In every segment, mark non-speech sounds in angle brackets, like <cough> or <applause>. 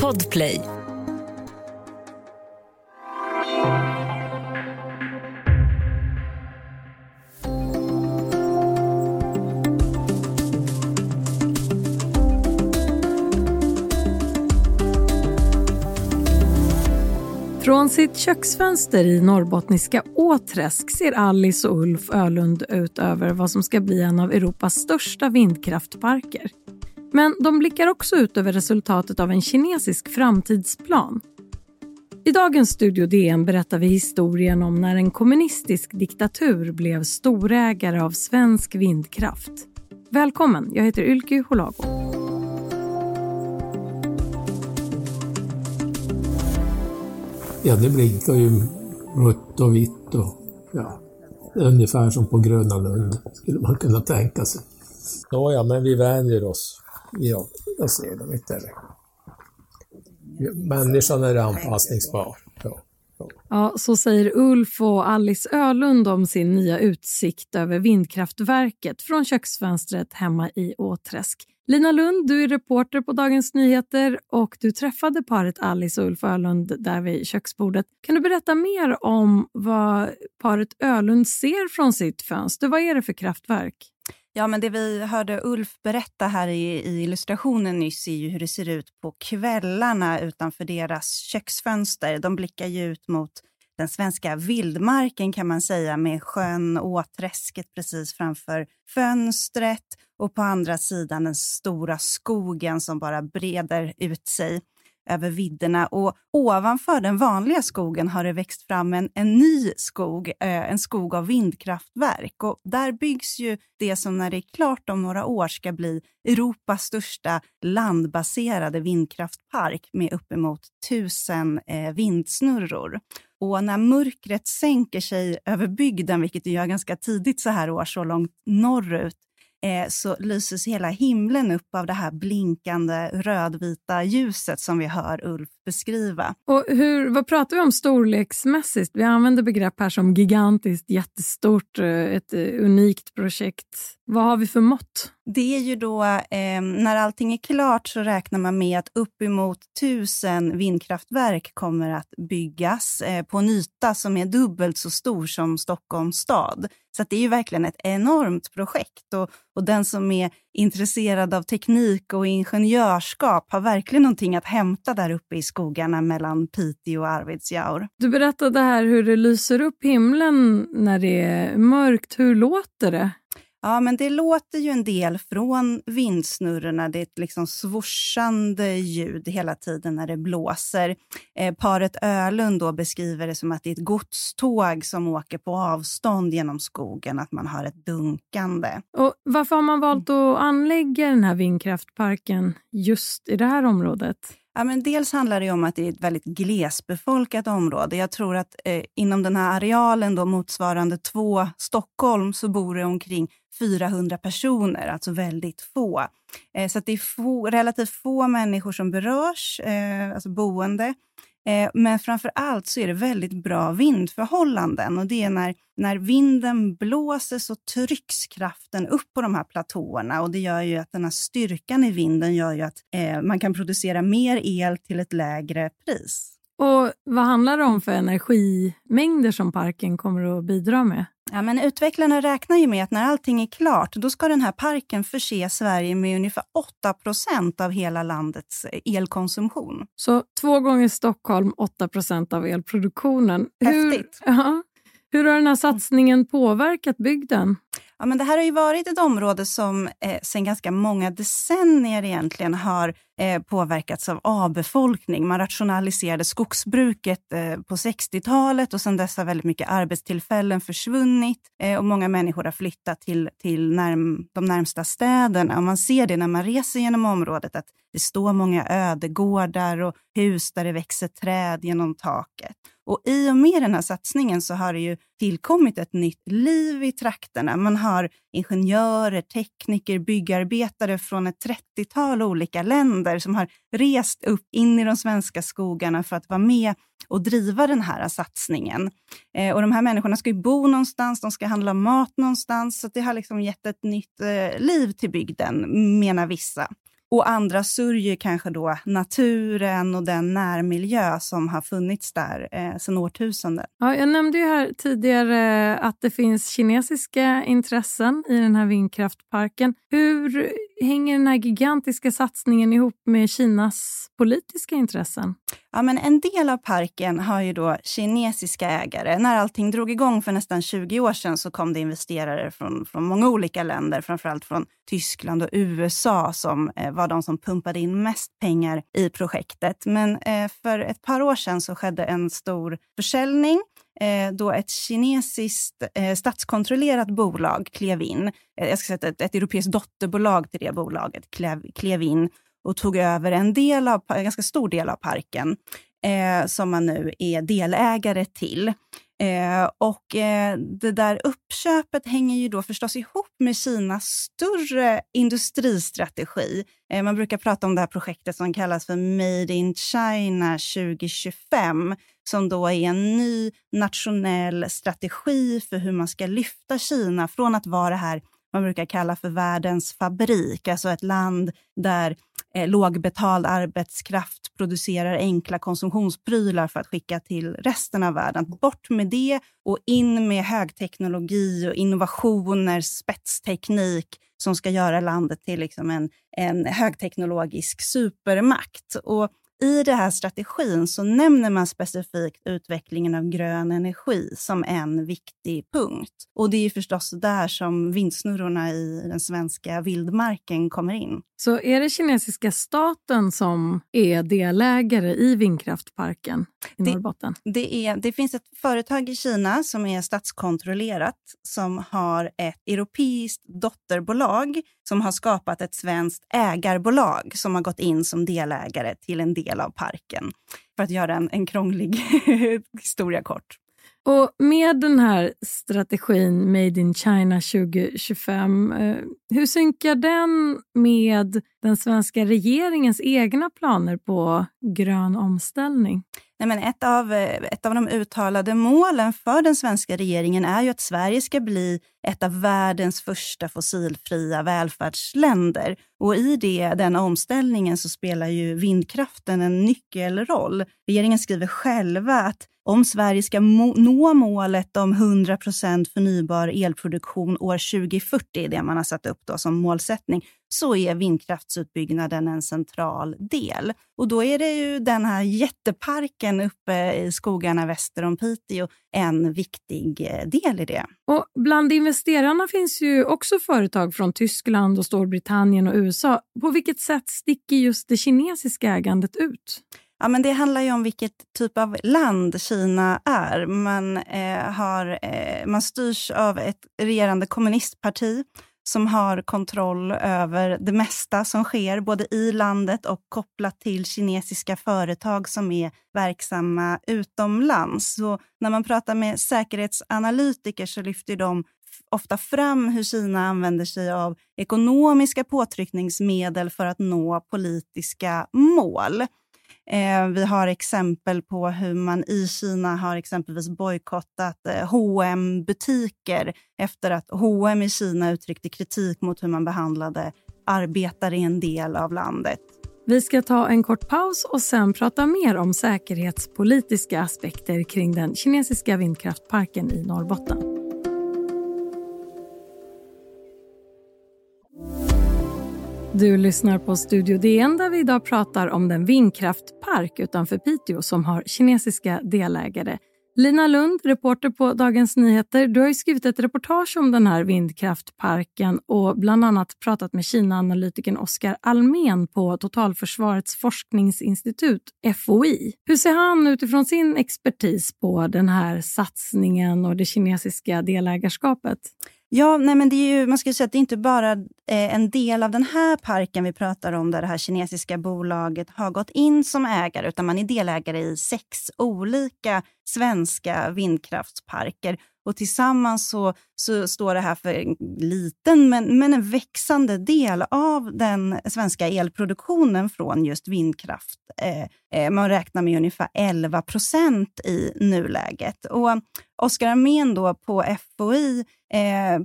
Podplay. Från sitt köksfönster i norrbottniska Åträsk ser Alice och Ulf Ölund ut över vad som ska bli en av Europas största vindkraftparker. Men de blickar också ut över resultatet av en kinesisk framtidsplan. I dagens Studio DN berättar vi historien om när en kommunistisk diktatur blev storägare av svensk vindkraft. Välkommen, jag heter Ylke Holago. Ja, det blinkar ju rött och vitt och ja, ungefär som på Gröna Lund skulle man kunna tänka sig. Nåja, men vi vänjer oss. Ja, jag ser dem inte. Människan är anpassningsbar. Ja. Ja, så säger Ulf och Alice Ölund om sin nya utsikt över vindkraftverket från köksfönstret hemma i Åträsk. Lina Lund, du är reporter på Dagens Nyheter och du träffade paret Alice och Ulf Ölund där vid köksbordet. Kan du berätta mer om vad paret Ölund ser från sitt fönster? Vad är det för kraftverk? Ja, men det vi hörde Ulf berätta här i, i, illustrationen nyss är ju hur det ser ut på kvällarna utanför deras köksfönster. De blickar ju ut mot den svenska vildmarken kan man säga med sjön Åträsket precis framför fönstret och på andra sidan den stora skogen som bara breder ut sig över vidderna. Och ovanför den vanliga skogen har det växt fram en, en ny skog, eh, en skog av vindkraftverk. Och där byggs ju det som när det är klart om några år ska bli Europas största landbaserade vindkraftpark med uppemot tusen eh, vindsnurror. Och när mörkret sänker sig över bygden, vilket det gör ganska tidigt så här år, så långt norrut, eh, så lyses hela himlen upp av det här blinkande rödvita ljuset som vi hör Ulf beskriva. Och hur, vad pratar vi om storleksmässigt? Vi använder begrepp här som gigantiskt, jättestort, eh, ett eh, unikt projekt. Vad har vi för mått? Det är ju då, eh, när allting är klart så räknar man med att uppemot tusen vindkraftverk kommer att byggas eh, på en yta som är dubbelt så stor som Stockholms stad. Så det är ju verkligen ett enormt projekt och, och den som är intresserad av teknik och ingenjörskap har verkligen någonting att hämta där uppe i skogarna mellan Piteå och Arvidsjaur. Du berättade här hur det lyser upp himlen när det är mörkt. Hur låter det? Ja, men det låter ju en del från vindsnurrorna. Det är ett liksom svorsande ljud hela tiden när det blåser. Eh, paret Ölund då beskriver det som att det är ett godståg som åker på avstånd genom skogen, att man har ett dunkande. Och varför har man valt att anlägga den här vindkraftparken just i det här området? Ja, men dels handlar det om att det är ett väldigt glesbefolkat område. Jag tror att eh, inom den här arealen då, motsvarande två Stockholm så bor det omkring 400 personer, alltså väldigt få. Eh, så det är få, relativt få människor som berörs, eh, alltså boende. Eh, men framför allt så är det väldigt bra vindförhållanden. Och det är när, när vinden blåser så trycks kraften upp på de här platåerna och det gör ju att den här styrkan i vinden gör ju att eh, man kan producera mer el till ett lägre pris. Och Vad handlar det om för energimängder som parken kommer att bidra med? Ja, men utvecklarna räknar ju med att när allting är klart, då ska den här parken förse Sverige med ungefär 8% av hela landets eh, elkonsumtion. Så två gånger Stockholm, 8% av elproduktionen. Häftigt. Hur, ja, hur har den här satsningen påverkat bygden? Ja, men det här har ju varit ett område som eh, sedan ganska många decennier egentligen har eh, påverkats av avbefolkning. Man rationaliserade skogsbruket eh, på 60-talet och sedan dess har väldigt mycket arbetstillfällen försvunnit eh, och många människor har flyttat till, till närm de närmsta städerna. Och man ser det när man reser genom området att det står många ödegårdar och hus där det växer träd genom taket. Och I och med den här satsningen så har det ju tillkommit ett nytt liv i trakterna. Man har ingenjörer, tekniker, byggarbetare från ett 30-tal olika länder som har rest upp in i de svenska skogarna för att vara med och driva den här satsningen. Eh, och De här människorna ska ju bo någonstans, de ska handla mat någonstans, så det har liksom gett ett nytt eh, liv till bygden, menar vissa och andra sörjer kanske då naturen och den närmiljö som har funnits där eh, sedan årtusenden. Ja, jag nämnde ju här tidigare att det finns kinesiska intressen i den här vindkraftparken. Hur hänger den här gigantiska satsningen ihop med Kinas politiska intressen? Ja, men en del av parken har ju då kinesiska ägare. När allting drog igång för nästan 20 år sedan så kom det investerare från, från många olika länder, framförallt från Tyskland och USA som eh, var de som pumpade in mest pengar i projektet. Men eh, för ett par år sedan så skedde en stor försäljning eh, då ett kinesiskt eh, statskontrollerat bolag klev in. Eh, jag ska säga ett, ett europeiskt dotterbolag till det bolaget klev, klev in och tog över en, del av, en ganska stor del av parken eh, som man nu är delägare till. Eh, och eh, det där uppköpet hänger ju då förstås ihop med Kinas större industristrategi. Eh, man brukar prata om det här projektet som kallas för Made in China 2025 som då är en ny nationell strategi för hur man ska lyfta Kina från att vara det här man brukar kalla för världens fabrik, alltså ett land där eh, lågbetald arbetskraft producerar enkla konsumtionsprylar för att skicka till resten av världen. Bort med det och in med högteknologi och innovationer, spetsteknik som ska göra landet till liksom en, en högteknologisk supermakt. Och i den här strategin så nämner man specifikt utvecklingen av grön energi som en viktig punkt. Och det är förstås där som vindsnurrorna i den svenska vildmarken kommer in. Så är det kinesiska staten som är delägare i vindkraftparken i Norrbotten? Det, det, är, det finns ett företag i Kina som är statskontrollerat som har ett europeiskt dotterbolag som har skapat ett svenskt ägarbolag som har gått in som delägare till en del av parken. För att göra en, en krånglig <laughs> historia kort. Och med den här strategin Made in China 2025, eh, hur synkar den med den svenska regeringens egna planer på grön omställning? Nej, men ett, av, eh, ett av de uttalade målen för den svenska regeringen är ju att Sverige ska bli ett av världens första fossilfria välfärdsländer. Och I det, den omställningen så spelar ju vindkraften en nyckelroll. Regeringen skriver själva att om Sverige ska må nå målet om 100% förnybar elproduktion år 2040, det man har satt upp då som målsättning, så är vindkraftsutbyggnaden en central del. Och då är det ju den här jätteparken uppe i skogarna väster om Piteå en viktig eh, del i det. Och bland investerarna finns ju också företag från Tyskland, och Storbritannien och USA. På vilket sätt sticker just det kinesiska ägandet ut? Ja, men det handlar ju om vilket typ av land Kina är. Man, eh, har, eh, man styrs av ett regerande kommunistparti som har kontroll över det mesta som sker, både i landet och kopplat till kinesiska företag som är verksamma utomlands. Så när man pratar med säkerhetsanalytiker så lyfter de ofta fram hur Kina använder sig av ekonomiska påtryckningsmedel för att nå politiska mål. Eh, vi har exempel på hur man i Kina har exempelvis bojkottat eh, hm butiker efter att H&M i Kina uttryckte kritik mot hur man behandlade arbetare i en del av landet. Vi ska ta en kort paus och sen prata mer om säkerhetspolitiska aspekter kring den kinesiska vindkraftparken i Norrbotten. Du lyssnar på Studio DN där vi idag pratar om den vindkraftpark utanför Piteå som har kinesiska delägare. Lina Lund, reporter på Dagens Nyheter, du har skrivit ett reportage om den här vindkraftparken och bland annat pratat med Kina-analytikern Oskar Almen på Totalförsvarets forskningsinstitut, FOI. Hur ser han utifrån sin expertis på den här satsningen och det kinesiska delägarskapet? Ja, nej men det är ju, man skulle säga att det är inte bara eh, en del av den här parken vi pratar om där det här kinesiska bolaget har gått in som ägare, utan man är delägare i sex olika svenska vindkraftsparker. Och tillsammans så, så står det här för en liten men, men en växande del av den svenska elproduktionen från just vindkraft. Eh, eh man räknar med ungefär 11 procent i nuläget. Och Oskar Armén då på FOI eh,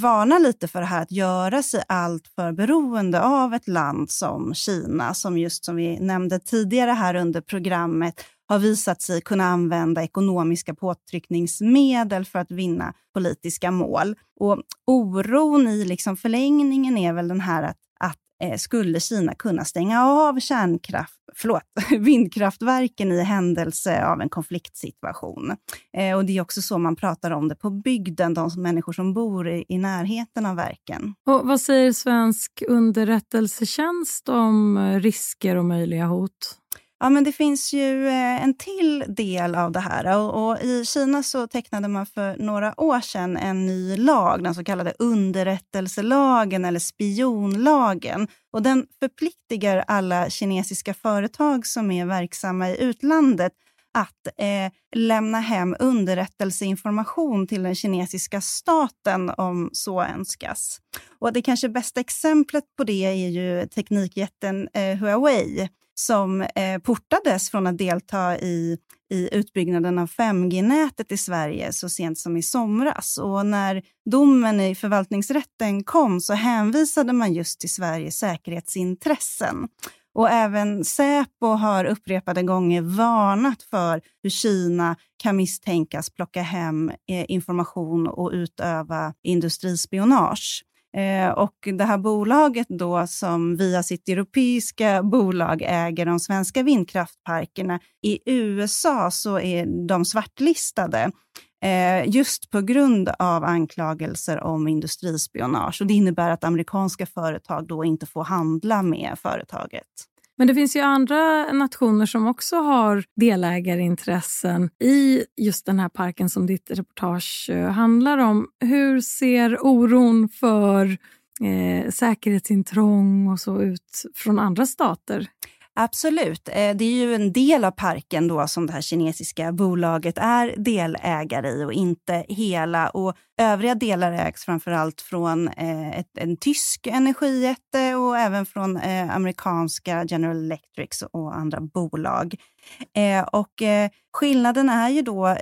varnar lite för det här att göra sig allt för beroende av ett land som Kina, som just som vi nämnde tidigare här under programmet, har visat sig kunna använda ekonomiska påtryckningsmedel för att vinna politiska mål. Och oron i liksom förlängningen är väl den här att, att eh, skulle Kina kunna stänga av kärnkraft, förlåt, <laughs> vindkraftverken i händelse av en konfliktsituation. Eh, och Det är också så man pratar om det på bygden, de människor som bor i, i närheten av verken. Och vad säger svensk underrättelsetjänst om eh, risker och möjliga hot? Ja, men det finns ju eh, en till del av det här. Och, och, I Kina så tecknade man för några år sedan en ny lag, den så kallade underrättelselagen eller spionlagen. Och den förpliktigar alla kinesiska företag som är verksamma i utlandet att eh, lämna hem underrättelseinformation till den kinesiska staten om så önskas. Och det kanske bästa exemplet på det är ju teknikjätten eh, Huawei som eh, portades från att delta i, i utbyggnaden av 5G-nätet i Sverige så sent som i somras. Och när domen i förvaltningsrätten kom så hänvisade man just till Sveriges säkerhetsintressen. Och även Säpo har upprepade gånger varnat för hur Kina kan misstänkas plocka hem eh, information och utöva industrispionage. Eh, och det här bolaget då som via sitt europeiska bolag äger de svenska vindkraftparkerna, i USA så är de svartlistade eh, just på grund av anklagelser om industrispionage. Och det innebär att amerikanska företag då inte får handla med företaget. Men det finns ju andra nationer som också har delägarintressen i just den här parken som ditt reportage eh, handlar om. Hur ser oron för eh, säkerhetsintrång och så ut från andra stater? Absolut. Eh, det är ju en del av parken då som det här kinesiska bolaget är delägare i och inte hela. Och övriga delar ägs framförallt från eh, ett, en tysk energijätte och även från eh, amerikanska General Electric och andra bolag. Och skillnaden är ju då,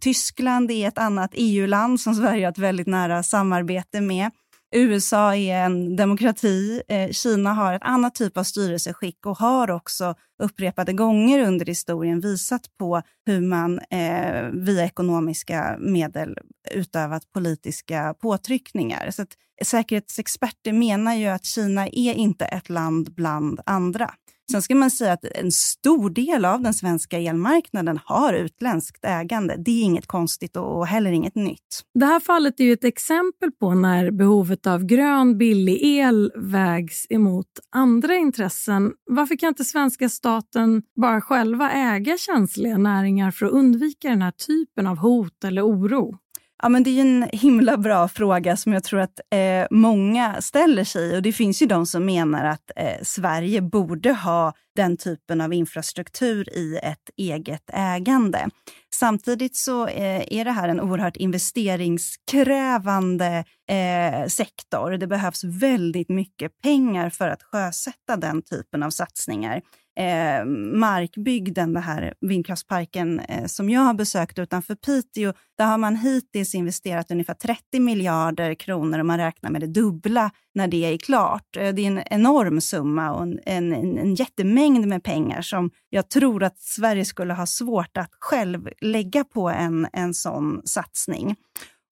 Tyskland är ett annat EU-land som Sverige har ett väldigt nära samarbete med. USA är en demokrati. Eh, Kina har ett annat typ av styrelseskick och har också upprepade gånger under historien visat på hur man eh, via ekonomiska medel utövat politiska påtryckningar. Så att säkerhetsexperter menar ju att Kina är inte ett land bland andra. Sen ska man säga att en stor del av den svenska elmarknaden har utländskt ägande. Det är inget konstigt och heller inget nytt. Det här fallet är ju ett exempel på när behovet av grön, billig el vägs emot andra intressen. Varför kan inte svenska staten bara själva äga känsliga näringar för att undvika den här typen av hot eller oro? Ja, men det är en himla bra fråga som jag tror att eh, många ställer sig. Och Det finns ju de som menar att eh, Sverige borde ha den typen av infrastruktur i ett eget ägande. Samtidigt så eh, är det här en oerhört investeringskrävande eh, sektor. Det behövs väldigt mycket pengar för att sjösätta den typen av satsningar eh, markbygden, den här vindkraftsparken eh, som jag har besökt utanför Piteå, där har man hittills investerat ungefär 30 miljarder kronor och man räknar med det dubbla när det är klart. Eh, det är en enorm summa och en, en, en jättemängd med pengar som jag tror att Sverige skulle ha svårt att själv lägga på en, en sån satsning.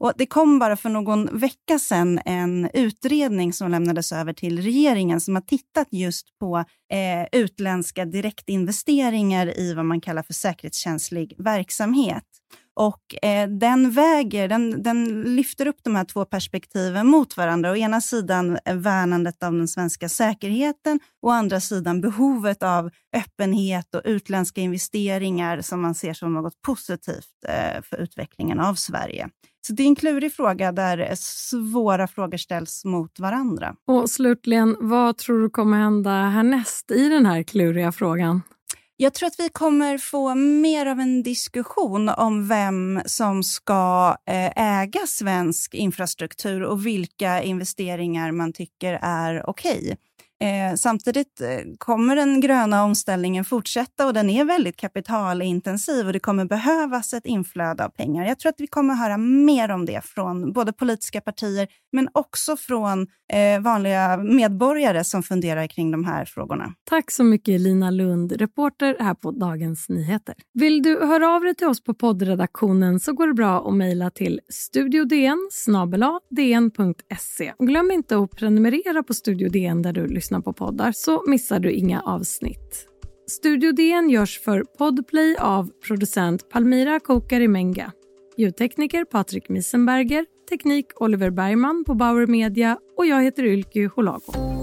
Och det kom bara för någon vecka sedan en utredning som lämnades över till regeringen som har tittat just på eh, utländska direktinvesteringar i vad man kallar för säkerhetskänslig verksamhet. Och eh, den väger, den, den lyfter upp de här två perspektiven mot varandra. Å ena sidan eh, värnandet av den svenska säkerheten å andra sidan behovet av öppenhet och utländska investeringar som man ser som något positivt eh, för utvecklingen av Sverige. Så det är en klurig fråga där eh, svåra frågor ställs mot varandra. Och slutligen, vad tror du kommer hända härnäst i den här kluriga frågan? Jag tror att vi kommer få mer av en diskussion om vem som ska eh, äga svensk infrastruktur och vilka investeringar man tycker är okej. Okay. Eh, samtidigt eh, kommer den gröna omställningen fortsätta och den är väldigt kapitalintensiv och det kommer behövas ett inflöde av pengar. Jag tror att vi kommer höra mer om det från både politiska partier men också från eh, vanliga medborgare som funderar kring de här frågorna. Tack så mycket Lina Lund, reporter här på Dagens Nyheter. Vill du höra av dig till oss på poddredaktionen så går det bra att mejla till studiodn dn.se. Glöm inte att prenumerera på Studio DN där du lyssnar lyssnar på poddar så missar du inga avsnitt. Studio DN görs för Podplay av producent Palmira Kokarimenga, ljudtekniker Patrik Misenberger, teknik Oliver Bergman på Bauer Media och jag heter Ylke Holago.